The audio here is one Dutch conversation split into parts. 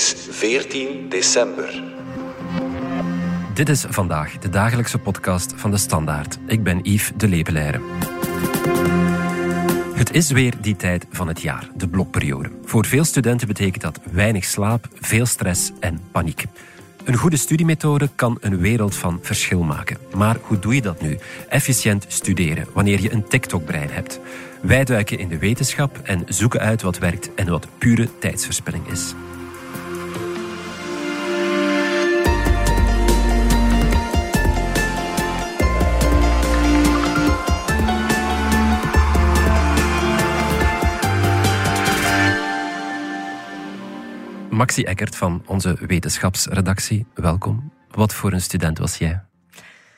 is 14 december. Dit is vandaag de dagelijkse podcast van de Standaard. Ik ben Yves de Lepelaire. Het is weer die tijd van het jaar, de blokperiode. Voor veel studenten betekent dat weinig slaap, veel stress en paniek. Een goede studiemethode kan een wereld van verschil maken. Maar hoe doe je dat nu? Efficiënt studeren wanneer je een TikTok-brein hebt. Wij duiken in de wetenschap en zoeken uit wat werkt en wat pure tijdsverspilling is. Maxi Eckert van onze wetenschapsredactie, welkom. Wat voor een student was jij?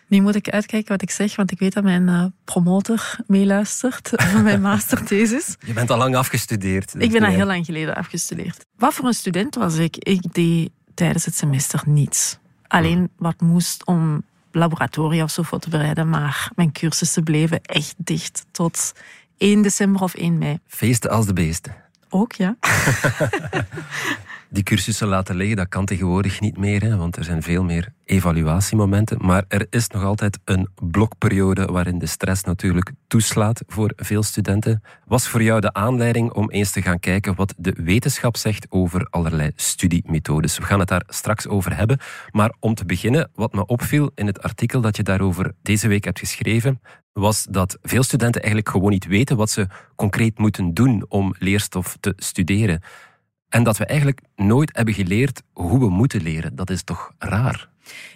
Nu moet ik uitkijken wat ik zeg, want ik weet dat mijn uh, promotor meeluistert van mijn masterthesis. Je bent al lang afgestudeerd. ik ben al heel lang geleden afgestudeerd. Wat voor een student was ik? Ik deed tijdens het semester niets. Alleen wat moest om laboratoria of zo voor te bereiden, maar mijn cursussen bleven echt dicht tot 1 december of 1 mei. Feesten als de beesten. Ook, ja. die cursussen laten liggen, dat kan tegenwoordig niet meer, hè, want er zijn veel meer evaluatiemomenten. Maar er is nog altijd een blokperiode waarin de stress natuurlijk toeslaat voor veel studenten. Was voor jou de aanleiding om eens te gaan kijken wat de wetenschap zegt over allerlei studiemethodes? We gaan het daar straks over hebben. Maar om te beginnen, wat me opviel in het artikel dat je daarover deze week hebt geschreven, was dat veel studenten eigenlijk gewoon niet weten wat ze concreet moeten doen om leerstof te studeren. En dat we eigenlijk nooit hebben geleerd hoe we moeten leren. Dat is toch raar?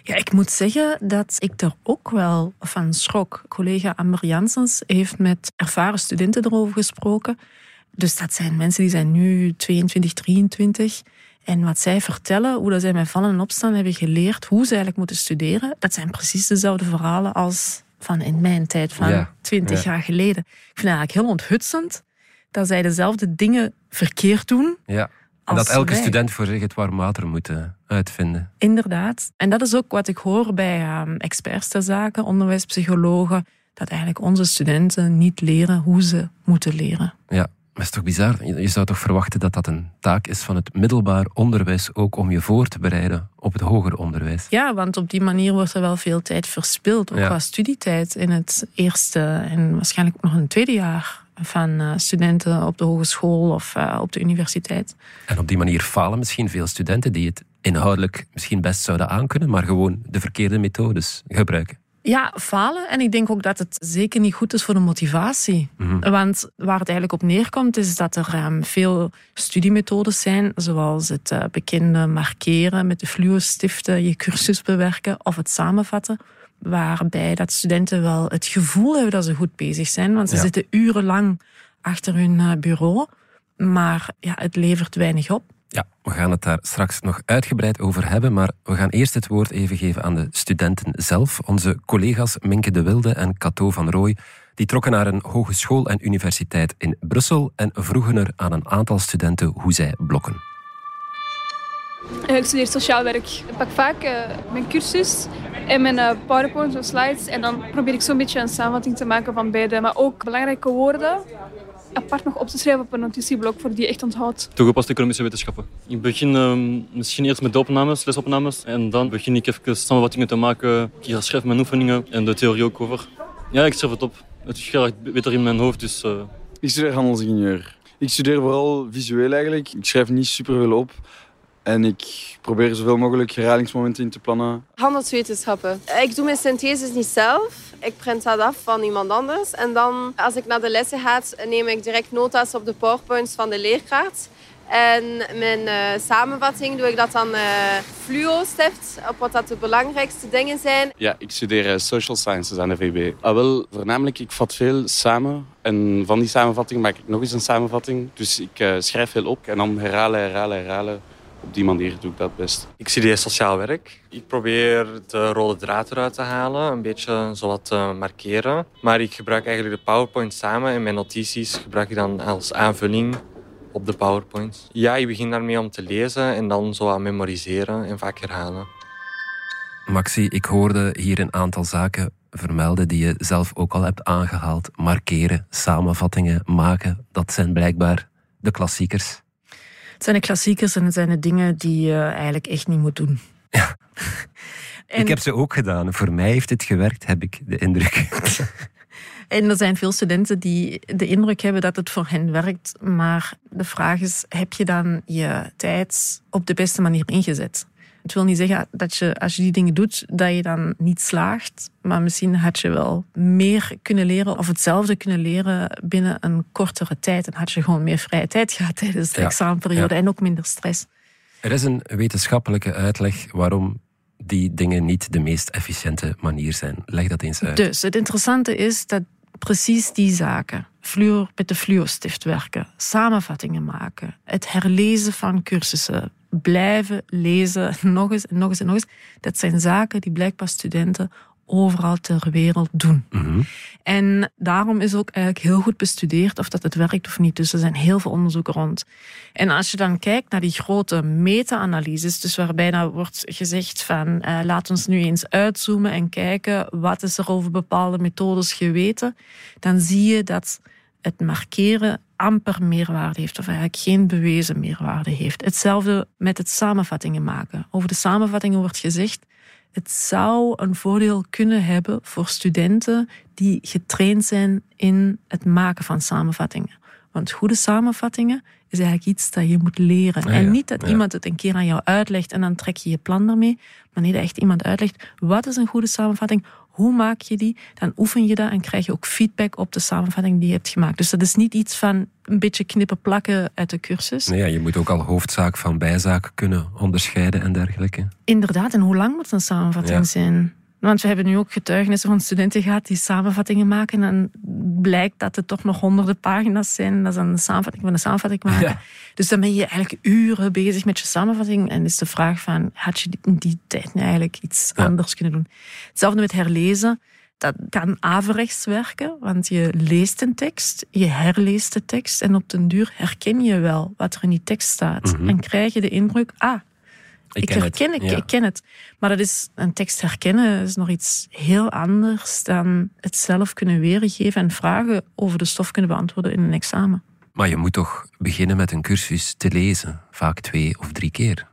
Ja, ik moet zeggen dat ik er ook wel van schrok. Collega Amber Janssens heeft met ervaren studenten erover gesproken. Dus dat zijn mensen die zijn nu 22, 23. En wat zij vertellen, hoe dat zij met vallen en opstaan hebben geleerd, hoe ze eigenlijk moeten studeren, dat zijn precies dezelfde verhalen als van in mijn tijd, van 20 jaar geleden. Ik vind het eigenlijk heel onthutsend dat zij dezelfde dingen verkeerd doen. Ja. En dat elke student voor zich het warm water moet eh, uitvinden. Inderdaad. En dat is ook wat ik hoor bij um, experts ter zaken, onderwijspsychologen, dat eigenlijk onze studenten niet leren hoe ze moeten leren. Ja, maar is toch bizar? Je zou toch verwachten dat dat een taak is van het middelbaar onderwijs, ook om je voor te bereiden op het hoger onderwijs? Ja, want op die manier wordt er wel veel tijd verspild, ook qua studietijd in het eerste en waarschijnlijk nog het tweede jaar van eh, studenten op de hogeschool of uh, op de universiteit. En op die manier falen misschien veel studenten die het inhoudelijk misschien best zouden aankunnen, maar gewoon de verkeerde methodes gebruiken. Ja, falen. En ik denk ook dat het zeker niet goed is voor de motivatie. Mhm. Want waar het eigenlijk op neerkomt, is dat er um, veel studiemethodes zijn, zoals het uh, bekende markeren met de fluo-stiften, je cursus bewerken of het samenvatten waarbij dat studenten wel het gevoel hebben dat ze goed bezig zijn, want ze zitten urenlang achter hun eh, bureau, maar ja, het levert weinig op. Ja, we gaan het daar straks nog uitgebreid over hebben, maar we gaan eerst het woord even geven aan de studenten zelf. Onze collega's Minke de Wilde en Cato van Rooij, die trokken naar een hogeschool en universiteit in Brussel en vroegen er aan een aantal studenten hoe zij blokken. Ik studeer sociaal werk. Ik pak vaak uh, mijn cursus en mijn uh, PowerPoint of slides. En dan probeer ik zo'n beetje een samenvatting te maken van beide. Maar ook belangrijke woorden apart nog op te schrijven op een notitieblok voor die je echt onthoudt. Toegepaste economische wetenschappen. Ik begin uh, misschien eerst met de opnames, lesopnames. En dan begin ik even samenvattingen te maken. Ik schrijf mijn oefeningen en de theorie ook over. Ja, ik schrijf het op. Het is graag beter in mijn hoofd, dus... Uh... Ik studeer handelsingenieur. Ik studeer vooral visueel eigenlijk. Ik schrijf niet superveel op. En ik probeer zoveel mogelijk herhalingsmomenten in te plannen. Handelswetenschappen. Ik doe mijn syntheses niet zelf. Ik print dat af van iemand anders. En dan, als ik naar de lessen ga, neem ik direct nota's op de powerpoints van de leerkracht. En mijn uh, samenvatting doe ik dat dan uh, fluo-stift, op wat dat de belangrijkste dingen zijn. Ja, ik studeer uh, social sciences aan de VB. Ah, wel, voornamelijk, ik vat veel samen. En van die samenvatting maak ik nog eens een samenvatting. Dus ik schrijf veel op en dan herhalen, herhalen, herhalen op die manier doe ik dat best. Ik studeer sociaal werk. Ik probeer de rode draad eruit te halen, een beetje zo wat te markeren. Maar ik gebruik eigenlijk de PowerPoint samen en mijn notities gebruik ik dan als aanvulling op de PowerPoint. Ja, ik begin daarmee om te lezen en dan zo aan memoriseren en vaak herhalen. Maxi, ik hoorde hier een aantal zaken vermelden die je zelf ook al hebt aangehaald. Markeren, samenvattingen maken, dat zijn blijkbaar de klassiekers. Het zijn de klassiekers en het zijn de dingen die je eigenlijk echt niet moet doen. Ja. En- Ik heb ze ook gedaan. Voor mij heeft het gewerkt, heb ik de indruk. En er zijn veel studenten die de indruk hebben dat het voor hen werkt. Maar de vraag is, heb je dan je tijd op de beste manier ingezet? Het wil niet zeggen dat je, als je die dingen doet, dat je dan niet slaagt. Maar misschien had je wel meer kunnen leren of hetzelfde kunnen leren binnen een kortere tijd. En had je gewoon meer vrije tijd gehad tijdens de Ja, examenperiode ja. en ook minder stress. Er is een wetenschappelijke uitleg waarom die dingen niet de meest efficiënte manier zijn. Leg dat eens uit. Dus het interessante is dat precies die zaken, fluor, met de fluorstift werken, samenvattingen maken, het herlezen van cursussen, blijven lezen, nog eens en nog eens en nog eens, dat zijn zaken die blijkbaar studenten overal ter wereld doen. Mhm. En daarom is ook eigenlijk heel goed bestudeerd of dat het werkt of niet. Dus er zijn heel veel onderzoeken rond. En als je dan kijkt naar die grote meta-analyses, dus waarbij dan wordt gezegd van eh, laat ons nu eens uitzoomen en kijken wat is er over bepaalde methodes geweten, dan zie je dat het markeren amper meerwaarde heeft of eigenlijk geen bewezen meerwaarde heeft. Hetzelfde met het samenvattingen maken. Over de samenvattingen wordt gezegd het zou een voordeel kunnen hebben voor studenten die getraind zijn in het maken van samenvattingen. Want goede samenvattingen is eigenlijk iets dat je moet leren. Ah, en niet dat Ja. iemand het een keer aan jou uitlegt en dan trek je je plan ermee. Maar nee, dat echt iemand uitlegt wat is een goede samenvatting, hoe maak je die, dan oefen je dat en krijg je ook feedback op de samenvatting die je hebt gemaakt. Dus dat is niet iets van een beetje knippen plakken uit de cursus. Nee, ja, je moet ook al hoofdzaak van bijzaak kunnen onderscheiden en dergelijke. Inderdaad, en hoe lang moet een samenvatting Ja. zijn? Want we hebben nu ook getuigenissen van studenten gehad die samenvattingen maken. En blijkt dat het toch nog honderden pagina's zijn. Dat is dan een samenvatting van een samenvatting maken. Ja. Dus dan ben je eigenlijk uren bezig met je samenvatting. En is de vraag van, had je in die tijd nu eigenlijk iets Ja. anders kunnen doen? Hetzelfde met herlezen. Dat kan averechts werken, want je leest een tekst, je herleest de tekst en op den duur herken je wel wat er in die tekst staat. Mhm. En krijg je de indruk, ah, ik, herken het, Ja. ik ken het. Maar dat is, een tekst herkennen is nog iets heel anders dan het zelf kunnen weergeven en vragen over de stof kunnen beantwoorden in een examen. Maar je moet toch beginnen met een cursus te lezen, vaak twee of drie keer.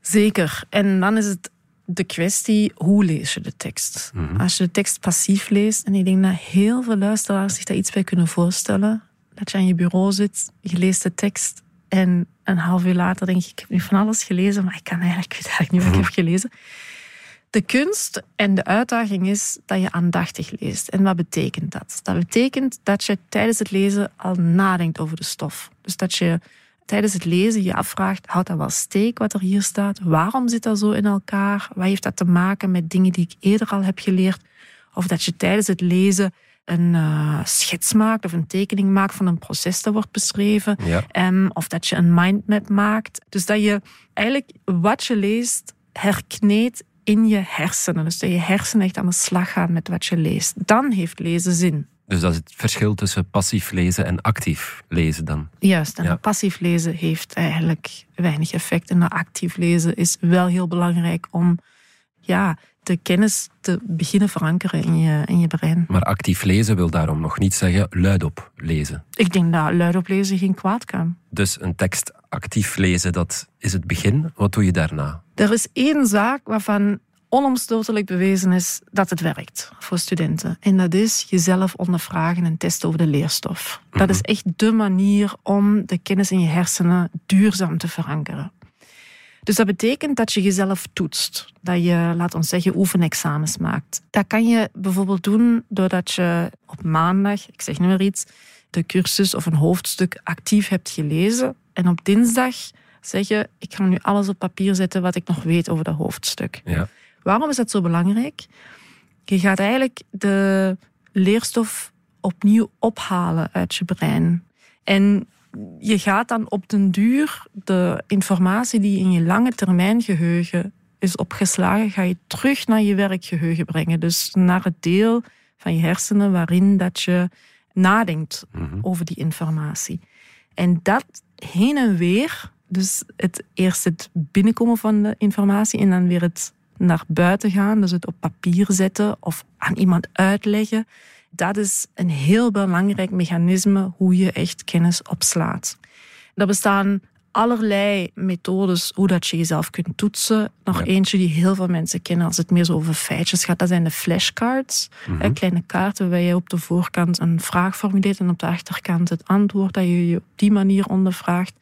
Zeker. En dan is het de kwestie, hoe lees je de tekst? Mhm. Als je de tekst passief leest, en ik denk dat heel veel luisteraars zich daar iets bij kunnen voorstellen, dat je aan je bureau zit, je leest de tekst en een half uur later denk je, ik heb nu van alles gelezen, maar ik kan eigenlijk, ik weet eigenlijk niet wat ik heb gelezen. De kunst en de uitdaging is dat je aandachtig leest. En wat betekent dat? Dat betekent dat je tijdens het lezen al nadenkt over de stof. Dus dat je tijdens het lezen je afvraagt, houdt dat wel steek wat er hier staat? Waarom zit dat zo in elkaar? Wat heeft dat te maken met dingen die ik eerder al heb geleerd? Of dat je tijdens het lezen een eh, schets maakt of een tekening maakt van een proces dat wordt beschreven. Ja. Of dat je een mindmap maakt. Dus dat je eigenlijk wat je leest herkneedt in je hersenen. Dus dat je hersenen echt aan de slag gaan met wat je leest. Dan heeft lezen zin. Dus dat is het verschil tussen passief lezen en actief lezen dan. Juist, en Ja. passief lezen heeft eigenlijk weinig effect. En dat actief lezen is wel heel belangrijk om ja, de kennis te beginnen verankeren in je, in je brein. Maar actief lezen wil daarom nog niet zeggen luidop lezen. Ik denk dat luidop lezen geen kwaad kan. Dus een tekst actief lezen, dat is het begin. Wat doe je daarna? Er is één zaak waarvan onomstotelijk bewezen is dat het werkt voor studenten. En dat is jezelf ondervragen en testen over de leerstof. Dat is echt de manier om de kennis in je hersenen duurzaam te verankeren. Dus dat betekent dat je jezelf toetst. Dat je, laat ons zeggen, oefenexamens maakt. Dat kan je bijvoorbeeld doen doordat je op maandag, ik zeg nu maar iets, de cursus of een hoofdstuk actief hebt gelezen. En op dinsdag zeg je, ik ga nu alles op papier zetten wat ik nog weet over dat hoofdstuk. Ja. Waarom is dat zo belangrijk? Je gaat eigenlijk de leerstof opnieuw ophalen uit je brein. En je gaat dan op den duur de informatie die in je lange termijn geheugen is opgeslagen, ga je terug naar je werkgeheugen brengen. Dus naar het deel van je hersenen waarin dat je nadenkt Mhm. over die informatie. En dat heen en weer, dus het eerst het binnenkomen van de informatie en dan weer het naar buiten gaan, dus het op papier zetten of aan iemand uitleggen, dat is een heel belangrijk mechanisme hoe je echt kennis opslaat. Er bestaan allerlei methodes hoe dat je jezelf kunt toetsen. Nog Ja. eentje die heel veel mensen kennen als het meer zo over feitjes gaat, dat zijn de flashcards. Mhm. Kleine kaarten waarbij je op de voorkant een vraag formuleert en op de achterkant het antwoord, dat je je op die manier ondervraagt.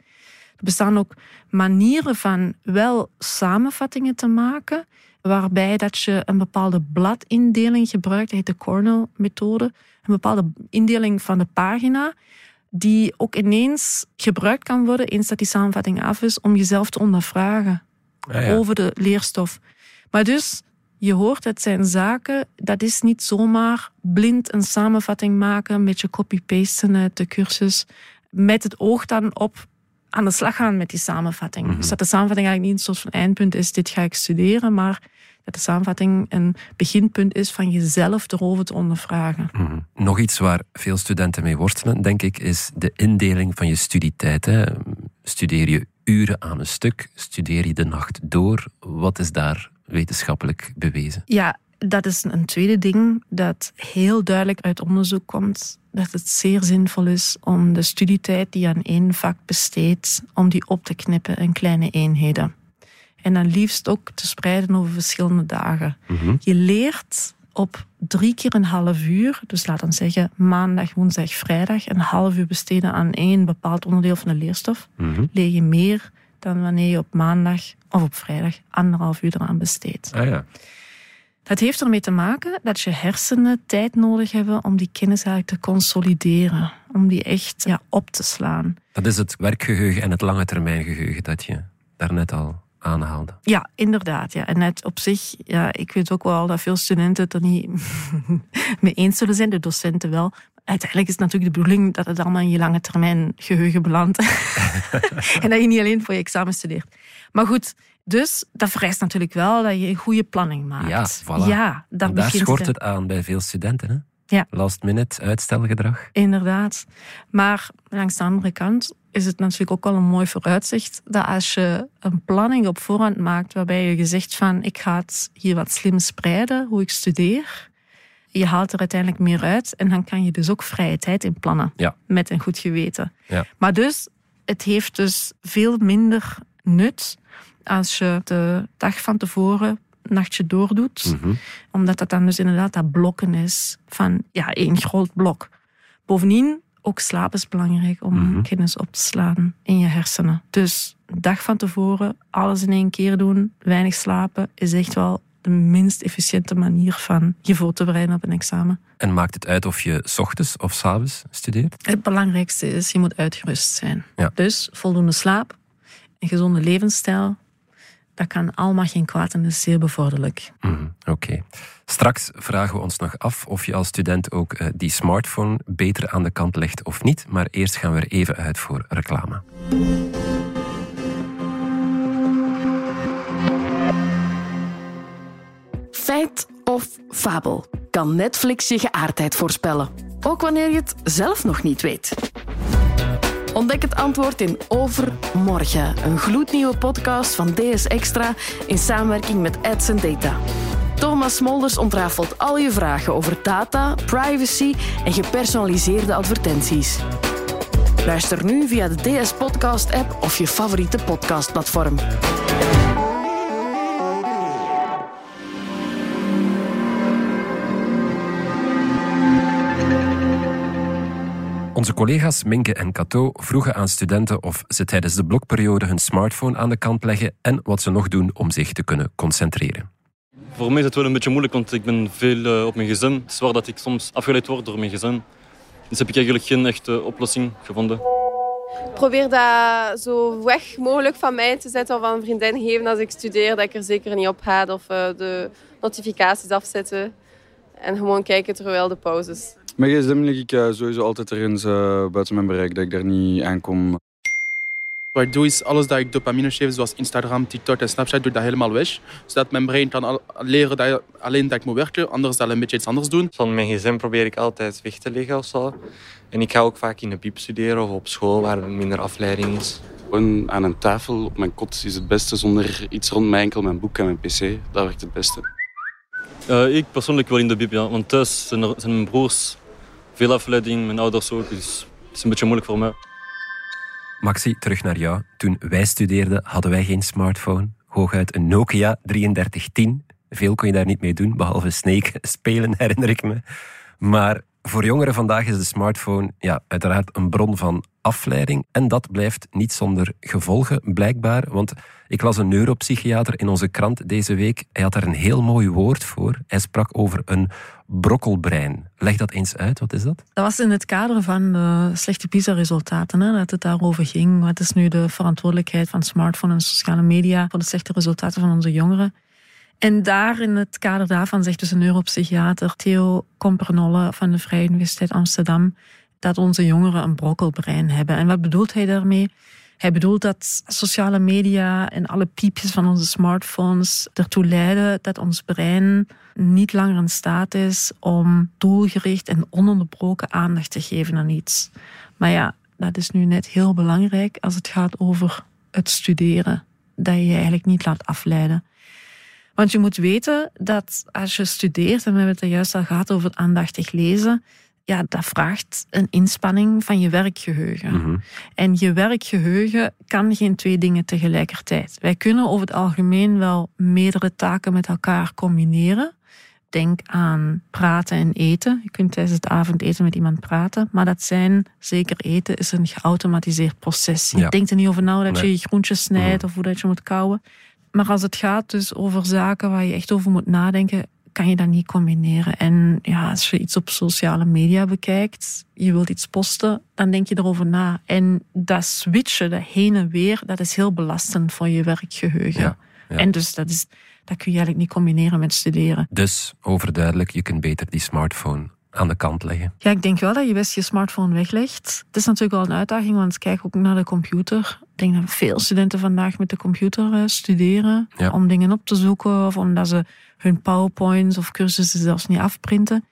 Er bestaan ook manieren van wel samenvattingen te maken, waarbij dat je een bepaalde bladindeling gebruikt, dat heet de Cornell-methode, een bepaalde indeling van de pagina, die ook ineens gebruikt kan worden eens dat die samenvatting af is, om jezelf te ondervragen Ah, ja. over de leerstof. Maar dus, je hoort, het zijn zaken, dat is niet zomaar blind een samenvatting maken, een beetje copy-pasten uit de cursus, met het oog dan op aan de slag gaan met die samenvatting. Mhm. Dus dat de samenvatting eigenlijk niet een soort van eindpunt is, dit ga ik studeren, maar dat de samenvatting een beginpunt is van jezelf erover te ondervragen. Mhm. Nog iets waar veel studenten mee worstelen, denk ik, is de indeling van je studietijd. Hè. Studeer je uren aan een stuk? Studeer je de nacht door? Wat is daar wetenschappelijk bewezen? Ja, dat is een tweede ding dat heel duidelijk uit onderzoek komt. Dat het zeer zinvol is om de studietijd die je aan één vak besteedt, om die op te knippen in kleine eenheden. En dan liefst ook te spreiden over verschillende dagen. Mhm. Je leert op drie keer een half uur, dus laat dan zeggen maandag, woensdag, vrijdag, een half uur besteden aan één bepaald onderdeel van de leerstof. Mhm. Leer je meer dan wanneer je op maandag of op vrijdag anderhalf uur eraan besteedt. Ah ja. Het heeft ermee te maken dat je hersenen tijd nodig hebben om die kennis eigenlijk te consolideren. Om die echt ja, op te slaan. Dat is het werkgeheugen en het lange termijn geheugen dat je daarnet al aanhaalde. Ja, inderdaad. Ja. En net op zich, ja, ik weet ook wel dat veel studenten het er niet mee eens zullen zijn, de docenten wel. Uiteindelijk is het natuurlijk de bedoeling dat het allemaal in je lange termijn geheugen belandt. en dat je niet alleen voor je examen studeert. Maar goed, dus dat vereist natuurlijk wel dat je een goede planning maakt. Ja, voilà. Ja, En daar schort het. aan bij veel studenten. Hè? Ja. Last minute uitstelgedrag. Inderdaad. Maar langs de andere kant is het natuurlijk ook wel een mooi vooruitzicht dat als je een planning op voorhand maakt waarbij je gezegd van ik ga het hier wat slim spreiden, hoe ik studeer, je haalt er uiteindelijk meer uit en dan kan je dus ook vrije tijd in plannen Ja. met een goed geweten. Ja. Maar dus, het heeft dus veel minder nut als je de dag van tevoren een nachtje doordoet Mhm. omdat dat dan dus inderdaad dat blokken is van ja, één groot blok. Bovendien, ook slaap is belangrijk om Mhm. kennis op te slaan in je hersenen. Dus dag van tevoren alles in één keer doen, weinig slapen, is echt wel de minst efficiënte manier van je voor te bereiden op een examen. En maakt het uit of je 's ochtends of 's avonds studeert? Het belangrijkste is, je moet uitgerust zijn. Ja. Dus voldoende slaap, een gezonde levensstijl, dat kan allemaal geen kwaad en is zeer bevorderlijk. Mhm, Oké. Straks vragen we ons nog af of je als student ook eh, die smartphone beter aan de kant legt of niet. Maar eerst gaan we er even uit voor reclame. Feit of fabel? Kan Netflix je geaardheid voorspellen? Ook wanneer je het zelf nog niet weet. Ontdek het antwoord in Overmorgen, een gloednieuwe podcast van DS Extra in samenwerking met Ads Data. Thomas Smolders ontrafelt al je vragen over data, privacy en gepersonaliseerde advertenties. Luister nu via de DS Podcast app of je favoriete podcastplatform. Onze collega's Minke en Cato vroegen aan studenten of ze tijdens de blokperiode hun smartphone aan de kant leggen en wat ze nog doen om zich te kunnen concentreren. Voor mij is het wel een beetje moeilijk, want ik ben veel eh, op mijn gsm. Het is waar dat ik soms afgeleid word door mijn gsm. Dus heb ik eigenlijk geen echte oplossing gevonden. Ik probeer dat zo weg mogelijk van mij te zetten of aan een vriendin geven als ik studeer, dat ik er zeker niet op ga of eh, de notificaties afzetten. En gewoon kijken terwijl de pauzes. Mijn gsm lig ik eh, sowieso altijd ergens eh, buiten mijn bereik, dat ik daar niet aankom. Wat ik doe is alles dat ik dopamine geef, zoals Instagram, TikTok en Snapchat, doe ik dat helemaal weg. Zodat mijn brein kan al- leren dat alleen dat ik moet werken, anders zal een beetje iets anders doen. Van mijn gsm probeer ik altijd weg te leggen of zo. En ik ga ook vaak in de piep studeren of op school waar er minder afleiding is. Gewoon aan een tafel op mijn kot is het beste zonder iets rond mij, enkel mijn boek en mijn pc. Dat werkt het beste. Eh, ik persoonlijk wel in de bib, ja. Want thuis zijn, er, zijn mijn broers veel afleiding, mijn ouders ook. Dus het is een beetje moeilijk voor mij. Maxi, terug naar jou. Toen wij studeerden hadden wij geen smartphone. Hooguit een Nokia 3310. Veel kon je daar niet mee doen, behalve Snake spelen, herinner ik me. Maar voor jongeren vandaag is de smartphone ja, uiteraard een bron van afleiding. En dat blijft niet zonder gevolgen, blijkbaar. Want ik las een neuropsychiater in onze krant deze week. Hij had daar een heel mooi woord voor. Hij sprak over een brokkelbrein. Leg dat eens uit, wat is dat? Dat was in het kader van de slechte PISA-resultaten, dat het daarover ging. Wat is nu de verantwoordelijkheid van smartphone en sociale media voor de slechte resultaten van onze jongeren? En daar in het kader daarvan zegt dus een neuropsychiater Theo Kompernolle van de Vrije Universiteit Amsterdam dat onze jongeren een brokkelbrein hebben. En wat bedoelt hij daarmee? Hij bedoelt dat sociale media en alle piepjes van onze smartphones ertoe leiden dat ons brein niet langer in staat is om doelgericht en ononderbroken aandacht te geven aan iets. Maar ja, dat is nu net heel belangrijk als het gaat over het studeren. Dat je je eigenlijk niet laat afleiden. Want je moet weten dat als je studeert, en we hebben het er juist al gehad over het aandachtig lezen, ja, dat vraagt een inspanning van je werkgeheugen. Mhm. En je werkgeheugen kan geen twee dingen tegelijkertijd. Wij kunnen over het algemeen wel meerdere taken met elkaar combineren. Denk aan praten en eten. Je kunt tijdens het avondeten met iemand praten. Maar dat zijn, zeker eten, is een geautomatiseerd proces. Je Ja. denkt er niet over na dat je je groentjes snijdt of hoe dat je moet kouwen. Maar als het gaat dus over zaken waar je echt over moet nadenken, kan je dat niet combineren. En ja, als je iets op sociale media bekijkt, je wilt iets posten, dan denk je erover na. En dat switchen, dat heen en weer, dat is heel belastend voor je werkgeheugen. Ja, ja. En dus dat, is, dat kun je eigenlijk niet combineren met studeren. Dus, overduidelijk, je kunt beter die smartphone aan de kant leggen. Ja, ik denk wel dat je best je smartphone weglegt. Het is natuurlijk wel een uitdaging, want kijk ook naar de computer. Ik denk dat veel studenten vandaag met de computer eh, studeren Ja. om dingen op te zoeken of omdat ze hun powerpoints of cursussen zelfs niet afprinten.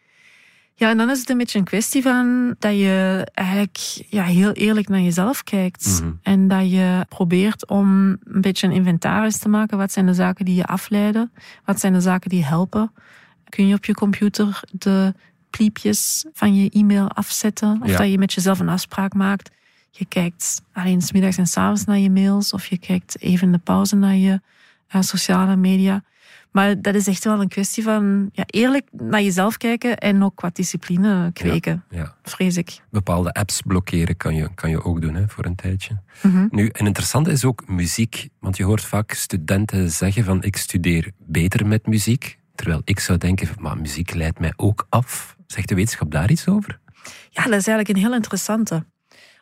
Ja, en dan is het een beetje een kwestie van dat je eigenlijk ja, heel eerlijk naar jezelf kijkt. Mhm. En dat je probeert om een beetje een inventaris te maken. Wat zijn de zaken die je afleiden? Wat zijn de zaken die helpen? Kun je op je computer de pliepjes van je e-mail afzetten? Of Ja. dat je met jezelf een afspraak maakt. Je kijkt alleen 's middags en 's avonds naar je mails. Of je kijkt even in de pauze naar je eh, sociale media. Maar dat is echt wel een kwestie van ja, eerlijk naar jezelf kijken en ook wat discipline kweken, Ja. vrees ik. Bepaalde apps blokkeren kan je, kan je ook doen hè, voor een tijdje. Mhm. Nu, een interessante is ook muziek. Want je hoort vaak studenten zeggen van ik studeer beter met muziek. Terwijl ik zou denken, maar muziek leidt mij ook af. Zegt de wetenschap daar iets over? Ja, dat is eigenlijk een heel interessante.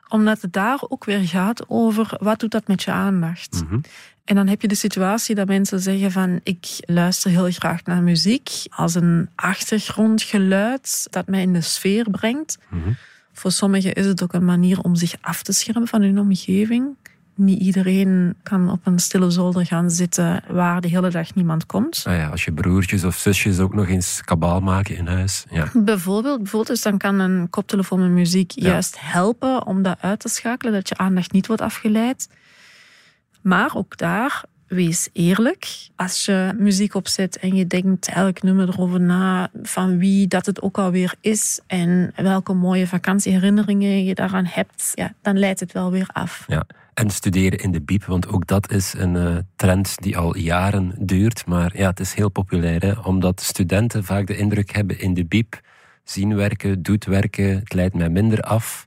Omdat het daar ook weer gaat over wat doet dat met je aandacht. Mhm. En dan heb je de situatie dat mensen zeggen van ik luister heel graag naar muziek als een achtergrondgeluid dat mij in de sfeer brengt. Mhm. Voor sommigen is het ook een manier om zich af te schermen van hun omgeving. Niet iedereen kan op een stille zolder gaan zitten waar de hele dag niemand komt. Ah ja, als je broertjes of zusjes ook nog eens kabaal maken in huis. Ja. Bijvoorbeeld, bijvoorbeeld dus dan kan een koptelefoon met muziek Ja. juist helpen om dat uit te schakelen, dat je aandacht niet wordt afgeleid. Maar ook daar, wees eerlijk. Als je muziek opzet en je denkt elk nummer erover na van wie dat het ook alweer is en welke mooie vakantieherinneringen je daaraan hebt, ja, dan leidt het wel weer af. Ja. En studeren in de biep, want ook dat is een eh, trend die al jaren duurt. Maar ja, het is heel populair, hè, omdat studenten vaak de indruk hebben in de biep. Zien werken, doet werken, het leidt mij minder af.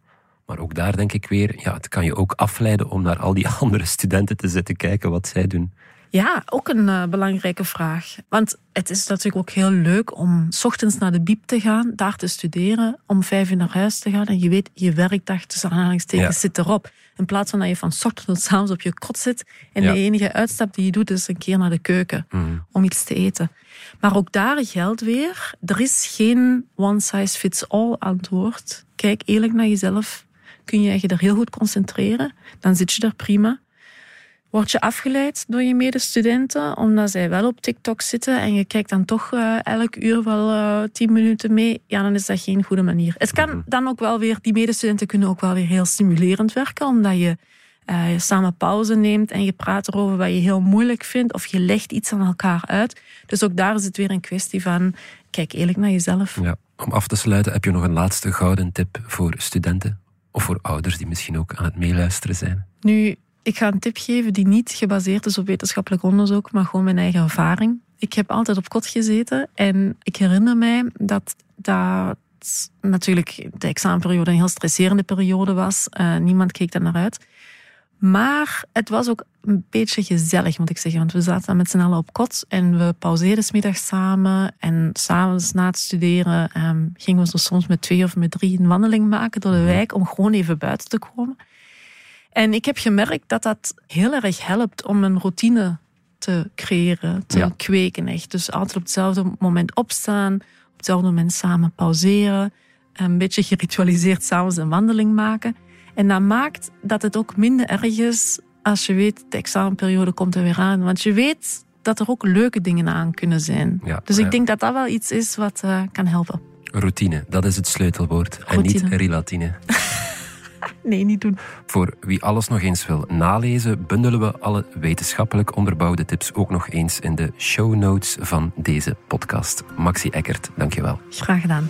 Maar ook daar denk ik weer, ja, het kan je ook afleiden om naar al die andere studenten te zitten kijken wat zij doen. Ja, ook een eh, belangrijke vraag. Want het is natuurlijk ook heel leuk om 's ochtends naar de biep te gaan, daar te studeren, om vijf uur naar huis te gaan en je weet, je werkdag tussen aanhalingstekens Ja. zit erop. In plaats van dat je van 's ochtends tot 's avonds op je kot zit en Ja. de enige uitstap die je doet is een keer naar de keuken Mhm. om iets te eten. Maar ook daar geldt weer, er is geen one size fits all antwoord. Kijk eerlijk naar jezelf. Kun je je er heel goed concentreren, dan zit je er prima. Word je afgeleid door je medestudenten omdat zij wel op TikTok zitten en je kijkt dan toch eh, elk uur wel eh, tien minuten mee, ja, dan is dat geen goede manier. Het kan dan ook wel weer, die medestudenten kunnen ook wel weer heel stimulerend werken, omdat je eh, je samen pauze neemt en je praat erover wat je heel moeilijk vindt of je legt iets aan elkaar uit. Dus ook daar is het weer een kwestie van, kijk eerlijk naar jezelf. Ja. Om af te sluiten heb je nog een laatste gouden tip voor studenten Of voor ouders die misschien ook aan het meeluisteren zijn? Nu, ik ga een tip geven die niet gebaseerd is op wetenschappelijk onderzoek, maar gewoon mijn eigen ervaring. Ik heb altijd op kot gezeten en ik herinner mij dat dat natuurlijk de examenperiode een heel stresserende periode was. Uh, niemand keek daar naar uit. Maar het was ook een beetje gezellig, moet ik zeggen. Want we zaten met z'n allen op kot en we pauzeerden smiddags samen. En s'avonds na het studeren um, gingen we zo soms met twee of met drie een wandeling maken door de mhm. wijk om gewoon even buiten te komen. En ik heb gemerkt dat dat heel erg helpt om een routine te creëren, te kweken echt. Dus altijd op hetzelfde moment opstaan, op hetzelfde moment samen pauzeren, een beetje geritualiseerd s'avonds een wandeling maken. En dat maakt dat het ook minder erg is als je weet, de examenperiode komt er weer aan. Want je weet dat er ook leuke dingen aan kunnen zijn. dus ik denk dat dat wel iets is wat uh, kan helpen. Routine, dat is het sleutelwoord. En niet relatine. nee, niet doen. Voor wie alles nog eens wil nalezen, bundelen we alle wetenschappelijk onderbouwde tips ook nog eens in de show notes van deze podcast. Maxi Eckert, dankjewel. Graag gedaan.